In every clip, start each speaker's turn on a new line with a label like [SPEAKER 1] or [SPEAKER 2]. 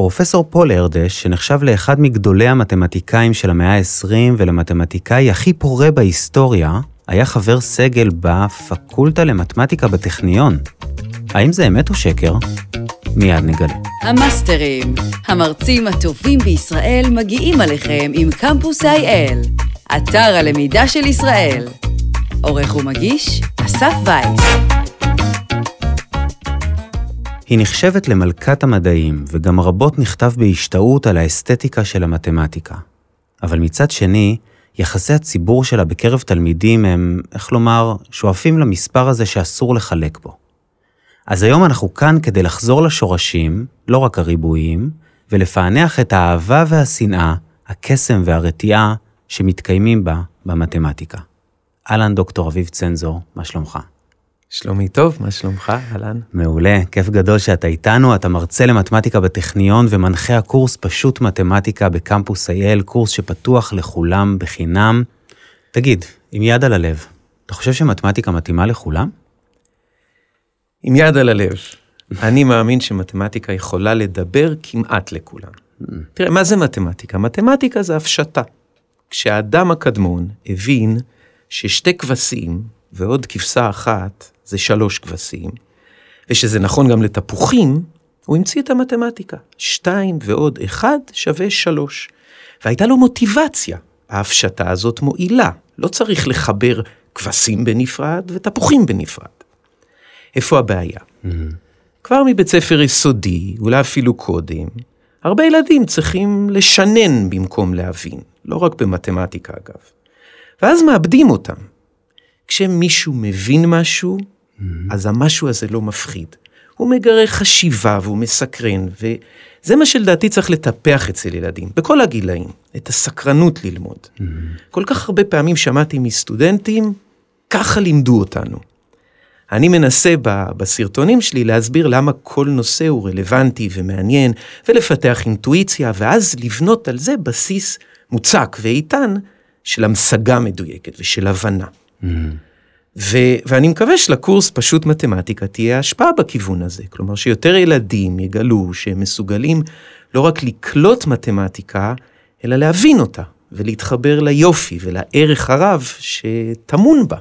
[SPEAKER 1] פרופסור פול ארדש, שנחשב לאחד מגדולי המתמטיקאים של המאה ה-20 ולמתמטיקאי הכי פורה בהיסטוריה, היה חבר סגל בפקולטה למתמטיקה בטכניון. האם זה אמת או שקר? מיד נגלה.
[SPEAKER 2] המאסטרים, המרצים הטובים בישראל מגיעים עליכם עם קמפוס IL, אתר הלמידה של ישראל. עורך ומגיש, אסף וייס.
[SPEAKER 1] היא נחשבת למלכת המדעים, וגם רבות נכתב בהשתאות על האסתטיקה של המתמטיקה. אבל מצד שני, יחסי הציבור שלה בקרב תלמידים הם, איך לומר, שואפים למספר הזה שאסור לחלק בו. אז היום אנחנו כאן כדי לחזור לשורשים, לא רק הריבועיים, ולפענח את האהבה והשנאה, הקסם והרתיעה שמתקיימים בה במתמטיקה. אהלן, דוקטור אביב צנזור, מה שלומך?
[SPEAKER 3] שלומי טוב, מה שלומך, אהלן?
[SPEAKER 1] מעולה, כיף גדול שאתה איתנו, אתה מרצה למתמטיקה בטכניון ומנחה הקורס פשוט מתמטיקה בקמפוס אייל, קורס שפתוח לכולם בחינם. תגיד, עם יד על הלב, אתה חושב שמתמטיקה מתאימה לכולם?
[SPEAKER 3] עם יד על הלב, אני מאמין שמתמטיקה יכולה לדבר כמעט לכולם. תראה, מה זה מתמטיקה? מתמטיקה זה הפשטה. כשהאדם הקדמון הבין ששתי כבשים ועוד כבשה אחת זה שלוש כבשים, ושזה נכון גם לתפוחים, הוא המציא את המתמטיקה. שתיים ועוד אחד שווה שלוש. והייתה לו מוטיבציה. ההפשטה הזאת מועילה. לא צריך לחבר כבשים בנפרד ותפוחים בנפרד. איפה הבעיה? Mm-hmm. כבר מבית ספר יסודי, אולי אפילו קודם, הרבה ילדים צריכים לשנן במקום להבין, לא רק במתמטיקה אגב. ואז מאבדים אותם. כשמישהו מבין משהו. אז המשהו הזה לא מפחיד. הוא מגרה חשיבה והוא מסקרן, וזה מה שלדעתי צריך לטפח אצל ילדים, בכל הגילאים, את הסקרנות ללמוד. Mm-hmm. כל כך הרבה פעמים שמעתי מסטודנטים, ככה לימדו אותנו. אני מנסה בסרטונים שלי להסביר למה כל נושא הוא רלוונטי ומעניין, ולפתח אינטואיציה, ואז לבנות על זה בסיס מוצק ואיתן של המשגה מדויקת ושל הבנה. Mm-hmm. ו- ואני מקווה שלקורס פשוט מתמטיקה תהיה השפעה בכיוון הזה. כלומר, שיותר ילדים יגלו שהם מסוגלים לא רק לקלוט מתמטיקה, אלא להבין אותה, ולהתחבר ליופי ולערך הרב שטמון בה.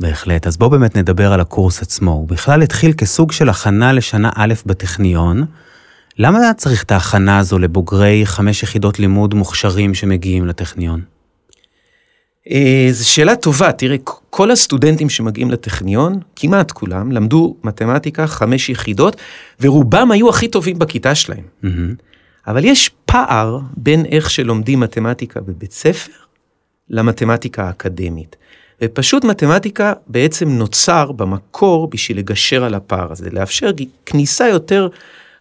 [SPEAKER 1] בהחלט, אז בואו באמת נדבר על הקורס עצמו. הוא בכלל התחיל כסוג של הכנה לשנה א' בטכניון. למה צריך את ההכנה הזו לבוגרי חמש יחידות לימוד מוכשרים שמגיעים לטכניון?
[SPEAKER 3] אה, זו שאלה טובה, תראה, כל הסטודנטים שמגיעים לטכניון, כמעט כולם, למדו מתמטיקה חמש יחידות, ורובם היו הכי טובים בכיתה שלהם. Mm-hmm. אבל יש פער בין איך שלומדים מתמטיקה בבית ספר למתמטיקה האקדמית. ופשוט מתמטיקה בעצם נוצר במקור בשביל לגשר על הפער הזה, לאפשר כניסה יותר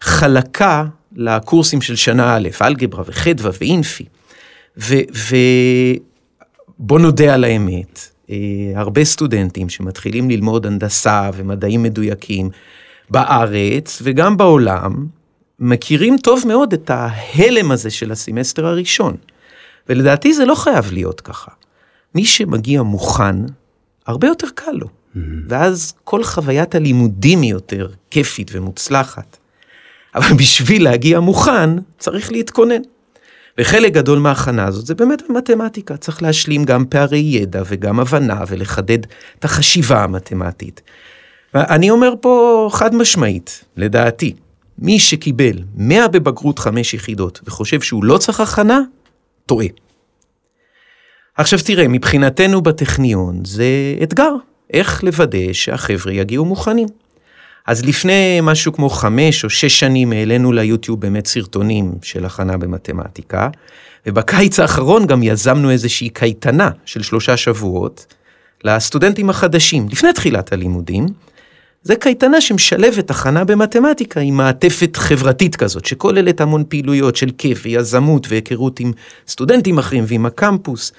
[SPEAKER 3] חלקה לקורסים של שנה א', אלגברה וחדווה ואינפי. ובוא נודה על האמת, אה, הרבה סטודנטים שמתחילים ללמוד הנדסה ומדעים מדויקים בארץ וגם בעולם, מכירים טוב מאוד את ההלם הזה של הסמסטר הראשון. ולדעתי זה לא חייב להיות ככה. מי שמגיע מוכן, הרבה יותר קל לו. Mm-hmm. ואז כל חוויית הלימודים היא יותר כיפית ומוצלחת. אבל בשביל להגיע מוכן, צריך להתכונן. וחלק גדול מההכנה הזאת זה באמת במתמטיקה, צריך להשלים גם פערי ידע וגם הבנה ולחדד את החשיבה המתמטית. אני אומר פה חד משמעית, לדעתי, מי שקיבל 100 בבגרות 5 יחידות וחושב שהוא לא צריך הכנה, טועה. עכשיו תראה, מבחינתנו בטכניון זה אתגר, איך לוודא שהחבר'ה יגיעו מוכנים. אז לפני משהו כמו חמש או שש שנים העלינו ליוטיוב באמת סרטונים של הכנה במתמטיקה, ובקיץ האחרון גם יזמנו איזושהי קייטנה של שלושה שבועות לסטודנטים החדשים, לפני תחילת הלימודים. זה קייטנה שמשלבת הכנה במתמטיקה עם מעטפת חברתית כזאת, שכוללת המון פעילויות של כיף ויזמות והיכרות עם סטודנטים אחרים ועם הקמפוס.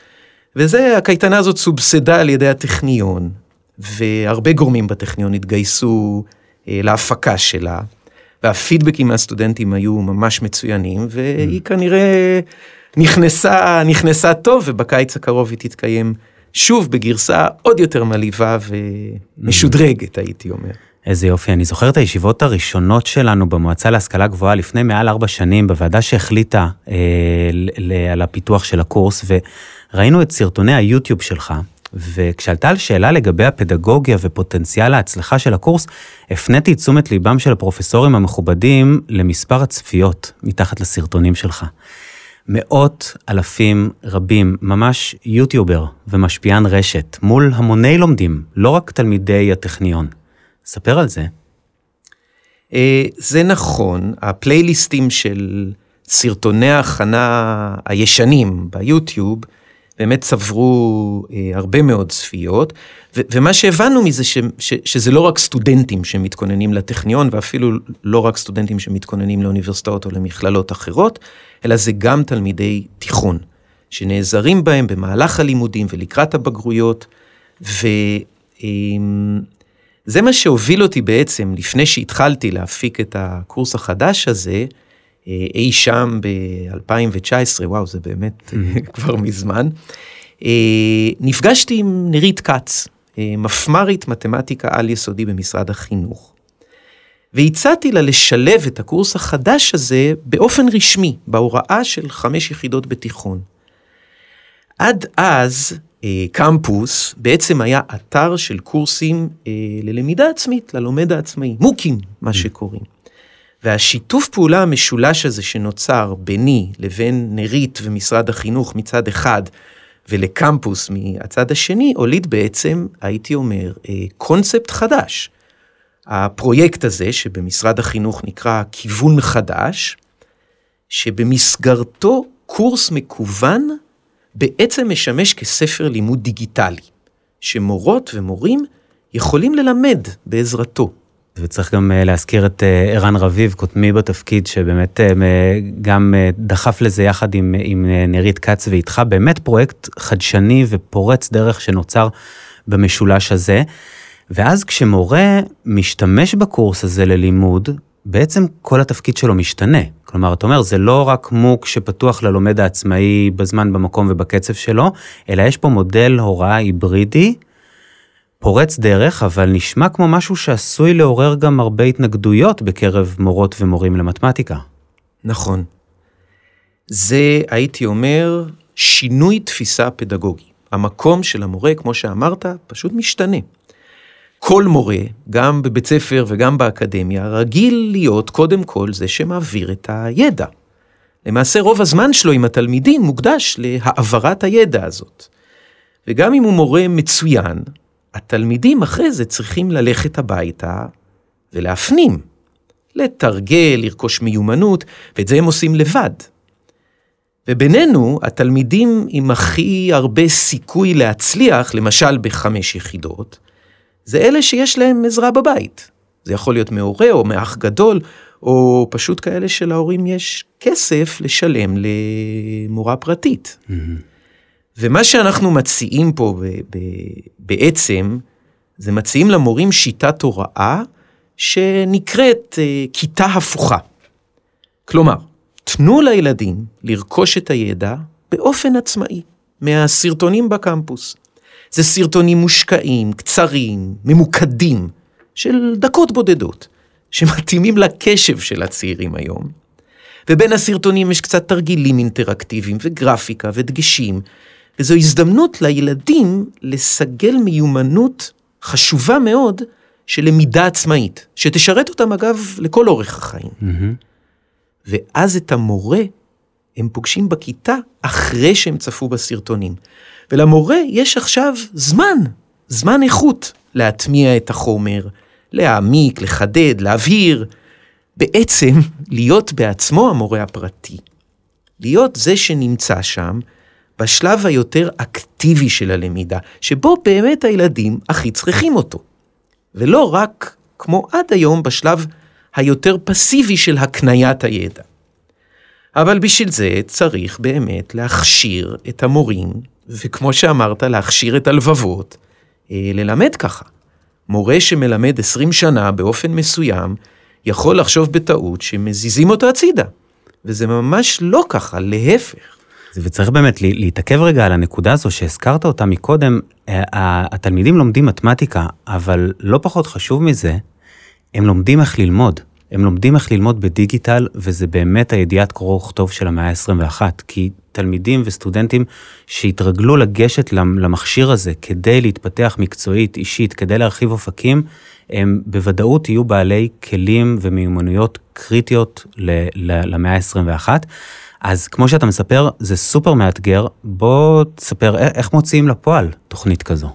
[SPEAKER 3] וזה, הקייטנה הזאת סובסדה על ידי הטכניון, והרבה גורמים בטכניון התגייסו להפקה שלה, והפידבקים מהסטודנטים היו ממש מצוינים, והיא mm. כנראה נכנסה, נכנסה טוב, ובקיץ הקרוב היא תתקיים שוב בגרסה עוד יותר מלהיבה ומשודרגת, הייתי אומר.
[SPEAKER 1] איזה יופי, אני זוכר את הישיבות הראשונות שלנו במועצה להשכלה גבוהה לפני מעל ארבע שנים, בוועדה שהחליטה אה, ל- על הפיתוח של הקורס, וראינו את סרטוני היוטיוב שלך, וכשעלתה על שאלה לגבי הפדגוגיה ופוטנציאל ההצלחה של הקורס, הפניתי את תשומת ליבם של הפרופסורים המכובדים למספר הצפיות מתחת לסרטונים שלך. מאות אלפים רבים, ממש יוטיובר ומשפיען רשת, מול המוני לומדים, לא רק תלמידי הטכניון. ספר על זה.
[SPEAKER 3] אה, זה נכון, הפלייליסטים של סרטוני ההכנה הישנים ביוטיוב, באמת צברו אה, הרבה מאוד צפיות, ו- ומה שהבנו מזה ש- ש- שזה לא רק סטודנטים שמתכוננים לטכניון, ואפילו לא רק סטודנטים שמתכוננים לאוניברסיטאות או למכללות אחרות, אלא זה גם תלמידי תיכון, שנעזרים בהם במהלך הלימודים ולקראת הבגרויות, וזה מה שהוביל אותי בעצם, לפני שהתחלתי להפיק את הקורס החדש הזה, אה, אי שם ב-2019, וואו, זה באמת כבר מזמן, אה, נפגשתי עם נירית כץ, אה, מפמ"רית מתמטיקה על יסודי במשרד החינוך. והצעתי לה לשלב את הקורס החדש הזה באופן רשמי, בהוראה של חמש יחידות בתיכון. עד אז קמפוס בעצם היה אתר של קורסים ללמידה עצמית, ללומד העצמאי, מוקים, מה שקוראים. והשיתוף פעולה המשולש הזה שנוצר ביני לבין נירית ומשרד החינוך מצד אחד, ולקמפוס מהצד השני, הוליד בעצם, הייתי אומר, קונספט חדש. הפרויקט הזה, שבמשרד החינוך נקרא כיוון חדש, שבמסגרתו קורס מקוון בעצם משמש כספר לימוד דיגיטלי, שמורות ומורים יכולים ללמד בעזרתו.
[SPEAKER 1] וצריך גם להזכיר את ערן רביב, קודמי בתפקיד, שבאמת גם דחף לזה יחד עם, עם נירית כץ ואיתך, באמת פרויקט חדשני ופורץ דרך שנוצר במשולש הזה. ואז כשמורה משתמש בקורס הזה ללימוד, בעצם כל התפקיד שלו משתנה. כלומר, אתה אומר, זה לא רק מוק שפתוח ללומד העצמאי בזמן, במקום ובקצב שלו, אלא יש פה מודל הוראה היברידי, פורץ דרך, אבל נשמע כמו משהו שעשוי לעורר גם הרבה התנגדויות בקרב מורות ומורים למתמטיקה.
[SPEAKER 3] נכון. זה, הייתי אומר, שינוי תפיסה פדגוגי. המקום של המורה, כמו שאמרת, פשוט משתנה. כל מורה, גם בבית ספר וגם באקדמיה, רגיל להיות קודם כל זה שמעביר את הידע. למעשה רוב הזמן שלו עם התלמידים מוקדש להעברת הידע הזאת. וגם אם הוא מורה מצוין, התלמידים אחרי זה צריכים ללכת הביתה ולהפנים, לתרגל, לרכוש מיומנות, ואת זה הם עושים לבד. ובינינו, התלמידים עם הכי הרבה סיכוי להצליח, למשל בחמש יחידות, זה אלה שיש להם עזרה בבית. זה יכול להיות מהורה או מאח גדול, או פשוט כאלה שלהורים יש כסף לשלם למורה פרטית. Mm-hmm. ומה שאנחנו מציעים פה ב- ב- בעצם, זה מציעים למורים שיטת הוראה שנקראת uh, כיתה הפוכה. כלומר, תנו לילדים לרכוש את הידע באופן עצמאי, מהסרטונים בקמפוס. זה סרטונים מושקעים, קצרים, ממוקדים, של דקות בודדות, שמתאימים לקשב של הצעירים היום. ובין הסרטונים יש קצת תרגילים אינטראקטיביים וגרפיקה ודגשים, וזו הזדמנות לילדים לסגל מיומנות חשובה מאוד של למידה עצמאית, שתשרת אותם אגב לכל אורך החיים. Mm-hmm. ואז את המורה הם פוגשים בכיתה אחרי שהם צפו בסרטונים. ולמורה יש עכשיו זמן, זמן איכות, להטמיע את החומר, להעמיק, לחדד, להבהיר. בעצם להיות בעצמו המורה הפרטי. להיות זה שנמצא שם בשלב היותר אקטיבי של הלמידה, שבו באמת הילדים הכי צריכים אותו. ולא רק, כמו עד היום, בשלב היותר פסיבי של הקניית הידע. אבל בשביל זה צריך באמת להכשיר את המורים, וכמו שאמרת, להכשיר את הלבבות, אה, ללמד ככה. מורה שמלמד 20 שנה באופן מסוים, יכול לחשוב בטעות שמזיזים אותו הצידה. וזה ממש לא ככה, להפך.
[SPEAKER 1] וצריך באמת להתעכב רגע על הנקודה הזו שהזכרת אותה מקודם, התלמידים לומדים מתמטיקה, אבל לא פחות חשוב מזה, הם לומדים איך ללמוד. הם לומדים איך ללמוד בדיגיטל, וזה באמת הידיעת קרוא וכתוב של המאה ה-21, כי תלמידים וסטודנטים שהתרגלו לגשת למכשיר הזה כדי להתפתח מקצועית, אישית, כדי להרחיב אופקים, הם בוודאות יהיו בעלי כלים ומיומנויות קריטיות למאה ה-21. אז כמו שאתה מספר, זה סופר מאתגר, בוא תספר איך מוציאים לפועל תוכנית כזו.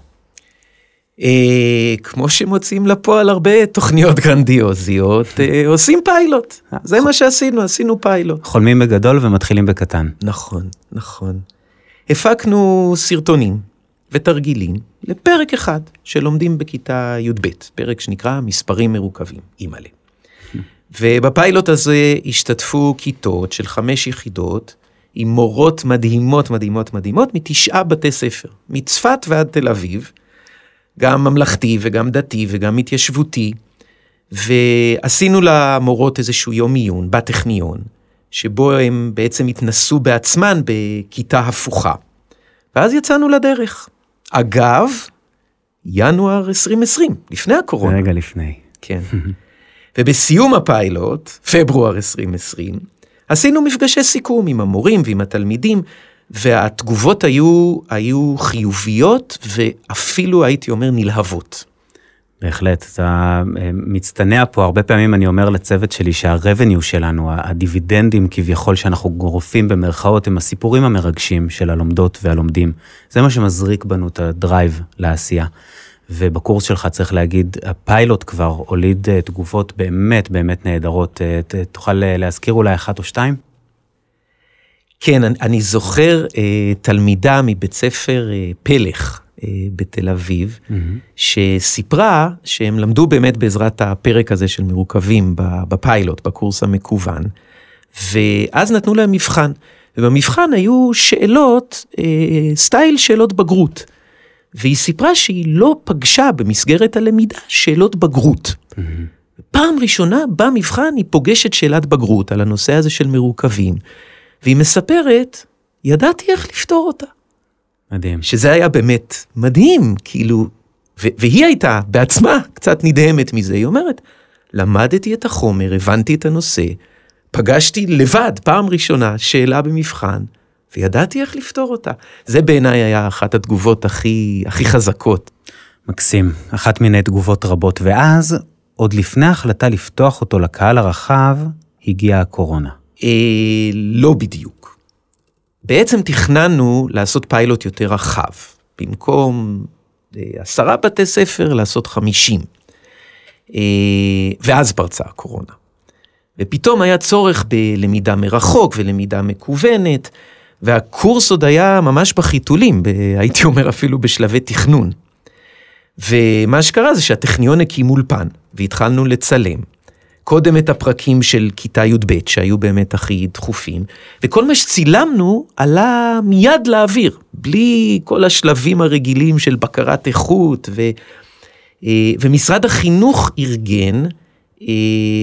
[SPEAKER 3] אה, כמו שמוצאים לפועל הרבה תוכניות גרנדיוזיות, אה, עושים פיילוט. זה מה שעשינו, עשינו פיילוט.
[SPEAKER 1] חולמים בגדול ומתחילים בקטן.
[SPEAKER 3] נכון, נכון. הפקנו סרטונים ותרגילים לפרק אחד שלומדים בכיתה י"ב, פרק שנקרא מספרים מרוכבים, אימא'לה. ובפיילוט הזה השתתפו כיתות של חמש יחידות עם מורות מדהימות מדהימות מדהימות מתשעה בתי ספר, מצפת ועד תל אביב. גם ממלכתי וגם דתי וגם התיישבותי, ועשינו למורות איזשהו יום עיון בטכניון, שבו הם בעצם התנסו בעצמן בכיתה הפוכה. ואז יצאנו לדרך. אגב, ינואר 2020, לפני הקורונה.
[SPEAKER 1] רגע לפני.
[SPEAKER 3] כן. ובסיום הפיילוט, פברואר 2020, עשינו מפגשי סיכום עם המורים ועם התלמידים, והתגובות היו, היו חיוביות ואפילו הייתי אומר נלהבות.
[SPEAKER 1] בהחלט, אתה אה, מצטנע פה, הרבה פעמים אני אומר לצוות שלי שה revenue שלנו, הדיבידנדים כביכול שאנחנו גורפים במרכאות, הם הסיפורים המרגשים של הלומדות והלומדים. זה מה שמזריק בנו את ה drive לעשייה. ובקורס שלך צריך להגיד, הפיילוט כבר הוליד אה, תגובות באמת באמת נהדרות. אה, תוכל להזכיר אולי אחת או שתיים?
[SPEAKER 3] כן, אני, אני זוכר תלמידה מבית ספר פלך בתל אביב, mm-hmm. שסיפרה שהם למדו באמת בעזרת הפרק הזה של מרוכבים בפיילוט, בקורס המקוון, ואז נתנו להם מבחן, ובמבחן היו שאלות, אה, סטייל שאלות בגרות. והיא סיפרה שהיא לא פגשה במסגרת הלמידה שאלות בגרות. Mm-hmm. פעם ראשונה במבחן היא פוגשת שאלת בגרות על הנושא הזה של מרוכבים. והיא מספרת, ידעתי איך לפתור אותה.
[SPEAKER 1] מדהים.
[SPEAKER 3] שזה היה באמת מדהים, כאילו, והיא הייתה בעצמה קצת נדהמת מזה, היא אומרת, למדתי את החומר, הבנתי את הנושא, פגשתי לבד, פעם ראשונה, שאלה במבחן, וידעתי איך לפתור אותה. זה בעיניי היה אחת התגובות הכי, הכי חזקות.
[SPEAKER 1] מקסים, אחת מיני תגובות רבות, ואז, עוד לפני ההחלטה לפתוח אותו לקהל הרחב, הגיעה הקורונה.
[SPEAKER 3] אה, לא בדיוק. בעצם תכננו לעשות פיילוט יותר רחב. במקום אה, עשרה בתי ספר, לעשות חמישים. אה, ואז פרצה הקורונה. ופתאום היה צורך בלמידה מרחוק ולמידה מקוונת, והקורס עוד היה ממש בחיתולים, הייתי אומר אפילו בשלבי תכנון. ומה שקרה זה שהטכניון הקים אולפן, והתחלנו לצלם. קודם את הפרקים של כיתה י"ב, שהיו באמת הכי דחופים, וכל מה שצילמנו עלה מיד לאוויר, בלי כל השלבים הרגילים של בקרת איכות, ו, אה, ומשרד החינוך ארגן, אה,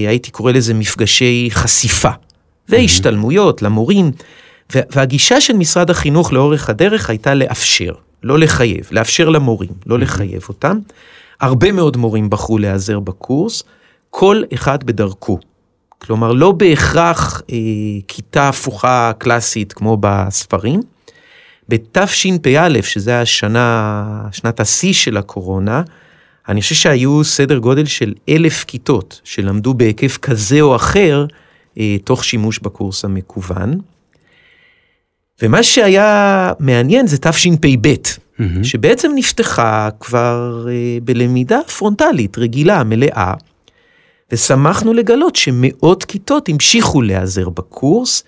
[SPEAKER 3] הייתי קורא לזה מפגשי חשיפה, והשתלמויות למורים, והגישה של משרד החינוך לאורך הדרך הייתה לאפשר, לא לחייב, לאפשר למורים, לא לחייב אותם. הרבה מאוד מורים בחרו להיעזר בקורס. כל אחד בדרכו. כלומר, לא בהכרח אה, כיתה הפוכה קלאסית כמו בספרים. בתשפ"א, שזה השנה, שנת השיא של הקורונה, אני חושב שהיו סדר גודל של אלף כיתות שלמדו בהיקף כזה או אחר, אה, תוך שימוש בקורס המקוון. ומה שהיה מעניין זה תשפ"ב, mm-hmm. שבעצם נפתחה כבר אה, בלמידה פרונטלית, רגילה, מלאה. ושמחנו לגלות שמאות כיתות המשיכו להיעזר בקורס,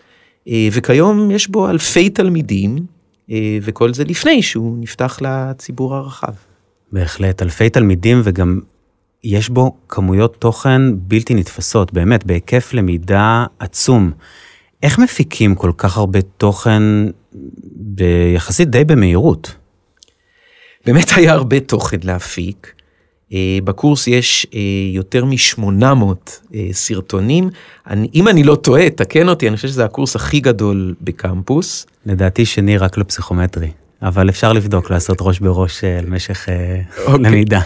[SPEAKER 3] אה, וכיום יש בו אלפי תלמידים, אה, וכל זה לפני שהוא נפתח לציבור הרחב.
[SPEAKER 1] בהחלט, אלפי תלמידים וגם יש בו כמויות תוכן בלתי נתפסות, באמת, בהיקף למידה עצום. איך מפיקים כל כך הרבה תוכן ביחסית די במהירות?
[SPEAKER 3] באמת היה הרבה תוכן להפיק. אה, בקורס יש אה, יותר מ-800 אה, סרטונים. אני, אם אני לא טועה, תקן אותי, אני חושב שזה הקורס הכי גדול בקמפוס.
[SPEAKER 1] לדעתי שני רק לפסיכומטרי, אבל אפשר לבדוק, לעשות ראש בראש למשך. אוקיי. למידה.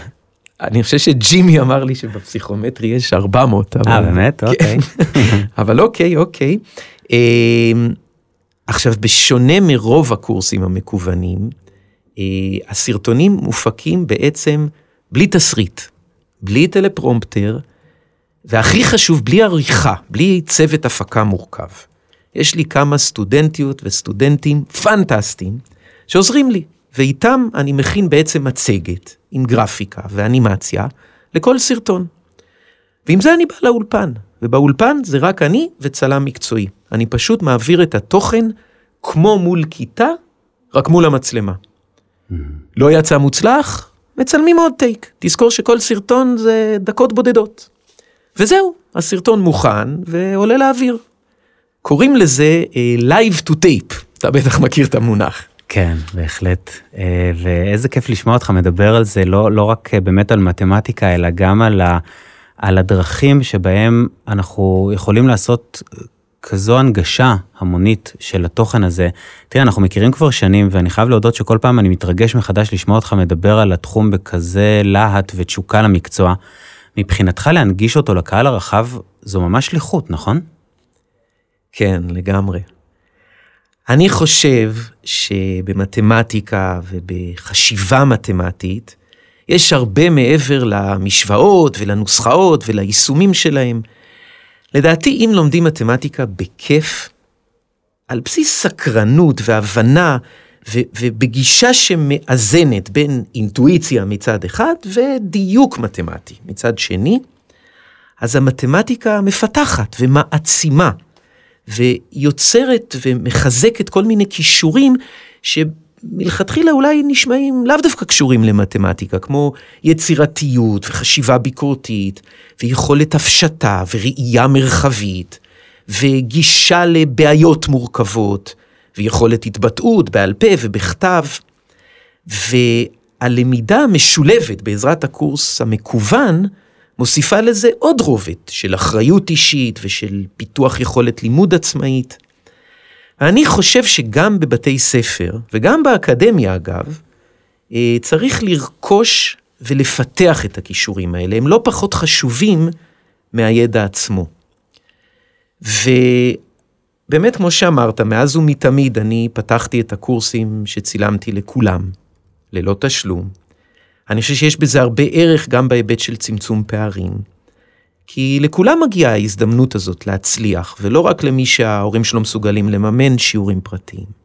[SPEAKER 3] אני חושב שג'ימי אמר לי שבפסיכומטרי יש 400. אבל...
[SPEAKER 1] אה, באמת?
[SPEAKER 3] כן.
[SPEAKER 1] אוקיי.
[SPEAKER 3] אבל אוקיי, אוקיי. אה, עכשיו, בשונה מרוב הקורסים המקוונים, הסרטונים מופקים בעצם בלי תסריט, בלי טלפרומפטר, והכי חשוב, בלי עריכה, בלי צוות הפקה מורכב. יש לי כמה סטודנטיות וסטודנטים פנטסטיים שעוזרים לי, ואיתם אני מכין בעצם מצגת עם גרפיקה ואנימציה לכל סרטון. ועם זה אני בא לאולפן, ובאולפן זה רק אני וצלם מקצועי. אני פשוט מעביר את התוכן כמו מול כיתה, רק מול המצלמה. לא יצא מוצלח, מצלמים עוד טייק. תזכור שכל סרטון זה דקות בודדות. וזהו, הסרטון מוכן ועולה לאוויר. קוראים לזה uh, Live to Tape, אתה בטח מכיר את המונח.
[SPEAKER 1] כן, בהחלט. אה, ואיזה כיף לשמוע אותך מדבר על זה, לא, לא רק אה, באמת על מתמטיקה, אלא גם על, ה, על הדרכים שבהם אנחנו יכולים לעשות כזו הנגשה המונית של התוכן הזה. תראה, אנחנו מכירים כבר שנים, ואני חייב להודות שכל פעם אני מתרגש מחדש לשמוע אותך מדבר על התחום בכזה להט ותשוקה למקצוע. מבחינתך להנגיש אותו לקהל הרחב, זו ממש שליחות, נכון?
[SPEAKER 3] כן, לגמרי. אני חושב שבמתמטיקה ובחשיבה מתמטית, יש הרבה מעבר למשוואות ולנוסחאות וליישומים שלהם. לדעתי, אם לומדים מתמטיקה בכיף, על בסיס סקרנות והבנה ו- ובגישה שמאזנת בין אינטואיציה מצד אחד ודיוק מתמטי מצד שני, אז המתמטיקה מפתחת ומעצימה. ויוצרת ומחזקת כל מיני כישורים שמלכתחילה אולי נשמעים לאו דווקא קשורים למתמטיקה, כמו יצירתיות וחשיבה ביקורתית, ויכולת הפשטה וראייה מרחבית, וגישה לבעיות מורכבות, ויכולת התבטאות בעל פה ובכתב. והלמידה המשולבת בעזרת הקורס המקוון, מוסיפה לזה עוד רובד של אחריות אישית ושל פיתוח יכולת לימוד עצמאית. אני חושב שגם בבתי ספר, וגם באקדמיה אגב, אה, צריך לרכוש ולפתח את הכישורים האלה, הם לא פחות חשובים מהידע עצמו. ובאמת, כמו שאמרת, מאז ומתמיד אני פתחתי את הקורסים שצילמתי לכולם, ללא תשלום. אני חושב שיש בזה הרבה ערך גם בהיבט של צמצום פערים. כי לכולם מגיעה ההזדמנות הזאת להצליח, ולא רק למי שההורים שלו מסוגלים לממן שיעורים פרטיים.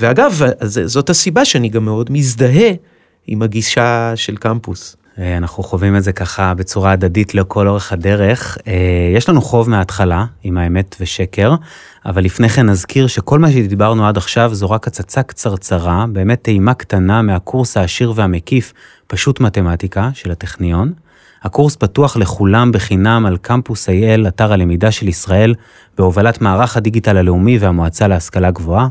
[SPEAKER 3] ואגב, זאת הסיבה שאני גם מאוד מזדהה עם הגישה של קמפוס.
[SPEAKER 1] אה, אנחנו חווים את זה ככה בצורה הדדית לכל אורך הדרך. אה, יש לנו חוב מההתחלה עם האמת ושקר, אבל לפני כן נזכיר שכל מה שדיברנו עד עכשיו זו רק הצצה קצרצרה, באמת טעימה קטנה מהקורס העשיר והמקיף, פשוט מתמטיקה, של הטכניון. הקורס פתוח לכולם בחינם על קמפוס IL, אתר הלמידה של ישראל, בהובלת מערך הדיגיטל הלאומי והמועצה להשכלה גבוהה.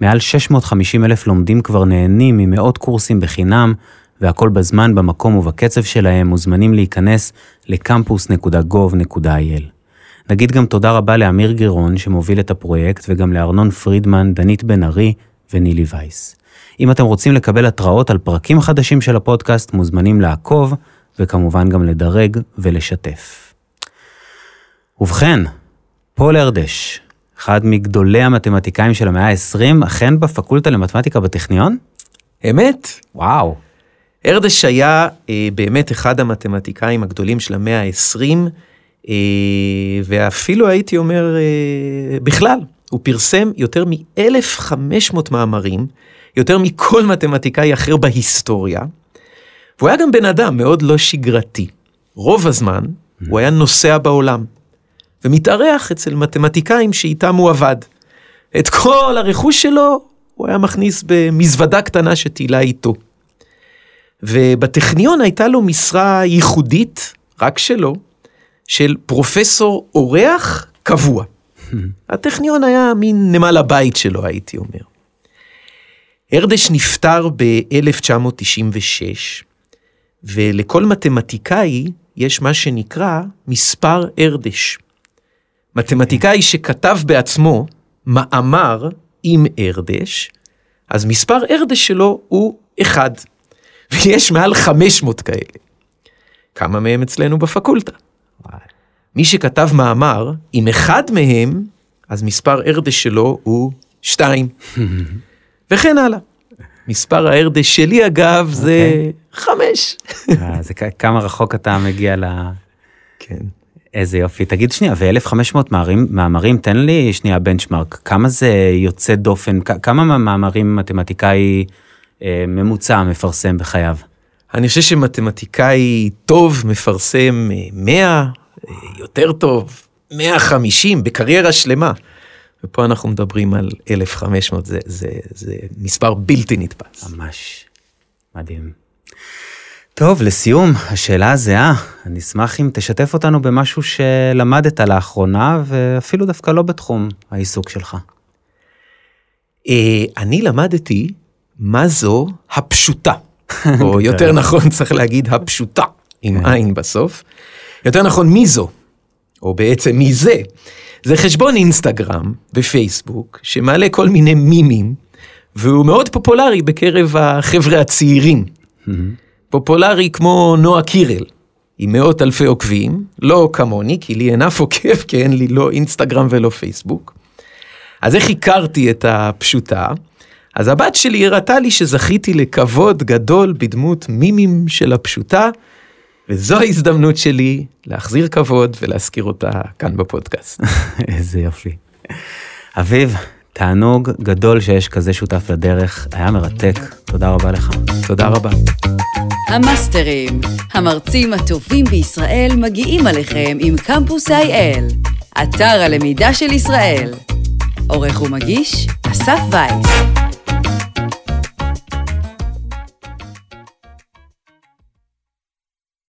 [SPEAKER 1] מעל 650 אלף לומדים כבר נהנים ממאות קורסים בחינם, והכל בזמן, במקום ובקצב שלהם, מוזמנים להיכנס לקמפוס.gov.il. נגיד גם תודה רבה לאמיר גירון שמוביל את הפרויקט, וגם לארנון פרידמן, דנית בן ארי ונילי וייס. אם אתם רוצים לקבל התראות על פרקים חדשים של הפודקאסט, מוזמנים לעקוב, וכמובן גם לדרג ולשתף. ובכן, פול ארדש, אחד מגדולי המתמטיקאים של המאה ה-20, אכן בפקולטה למתמטיקה בטכניון?
[SPEAKER 3] אמת?
[SPEAKER 1] וואו.
[SPEAKER 3] ארדש היה אה, באמת אחד המתמטיקאים הגדולים של המאה ה-20, אה, ואפילו הייתי אומר אה, בכלל, הוא פרסם יותר מ-1,500 מאמרים, יותר מכל מתמטיקאי אחר בהיסטוריה, והוא היה גם בן אדם מאוד לא שגרתי. רוב הזמן הוא היה נוסע בעולם, ומתארח אצל מתמטיקאים שאיתם הוא עבד. את כל הרכוש שלו הוא היה מכניס במזוודה קטנה שטילה איתו. ובטכניון הייתה לו משרה ייחודית, רק שלו, של פרופסור אורח קבוע. הטכניון היה מין נמל הבית שלו, הייתי אומר. ארדש נפטר ב-1996, ולכל מתמטיקאי יש מה שנקרא מספר ארדש. מתמטיקאי שכתב בעצמו מאמר עם ארדש, אז מספר ארדש שלו הוא אחד. ויש מעל 500 כאלה. כמה מהם אצלנו בפקולטה. מי שכתב מאמר, אם אחד מהם, אז מספר ארדש שלו הוא שתיים. וכן הלאה. מספר הארדש שלי אגב זה
[SPEAKER 1] אוקיי.
[SPEAKER 3] חמש.
[SPEAKER 1] אה, זה כמה רחוק אתה מגיע ל...
[SPEAKER 3] כן.
[SPEAKER 1] איזה יופי. תגיד שנייה, ו-1500 מאמרים, מאמרים, תן לי שנייה בנצ'מארק, כמה זה יוצא דופן, כמה מהמאמרים מתמטיקאי אה, ממוצע מפרסם בחייו?
[SPEAKER 3] אני חושב שמתמטיקאי טוב מפרסם אה, 100, אה, יותר טוב, 150 בקריירה שלמה. ופה אנחנו מדברים על 1,500, זה, זה, זה מספר בלתי נתפס.
[SPEAKER 1] ממש מדהים. טוב, לסיום, השאלה הזהה, אני אשמח אם תשתף אותנו במשהו שלמדת לאחרונה, ואפילו דווקא לא בתחום העיסוק שלך.
[SPEAKER 3] אה, אני למדתי מה זו הפשוטה, או יותר נכון צריך להגיד הפשוטה, עם עין בסוף. יותר נכון מי זו, או בעצם מי זה. זה חשבון אינסטגרם ופייסבוק שמעלה כל מיני מימים, והוא מאוד פופולרי בקרב החבר'ה הצעירים. פופולרי כמו נועה קירל, עם מאות אלפי עוקבים, לא כמוני, כי לי אין אף עוקב, כי אין לי לא אינסטגרם ולא פייסבוק. אז איך הכרתי את הפשוטה? אז הבת שלי הראתה לי שזכיתי לכבוד גדול בדמות מימים של הפשוטה, וזו ההזדמנות שלי להחזיר כבוד ולהזכיר אותה כאן בפודקאסט.
[SPEAKER 1] איזה יופי. אביב, תענוג גדול שיש כזה שותף לדרך, היה מרתק, תודה רבה לך.
[SPEAKER 3] תודה רבה.
[SPEAKER 2] המאסטרים, המרצים הטובים בישראל מגיעים עליכם עם קמפוס IL, אתר הלמידה של ישראל. עורך ומגיש, אסף וייס.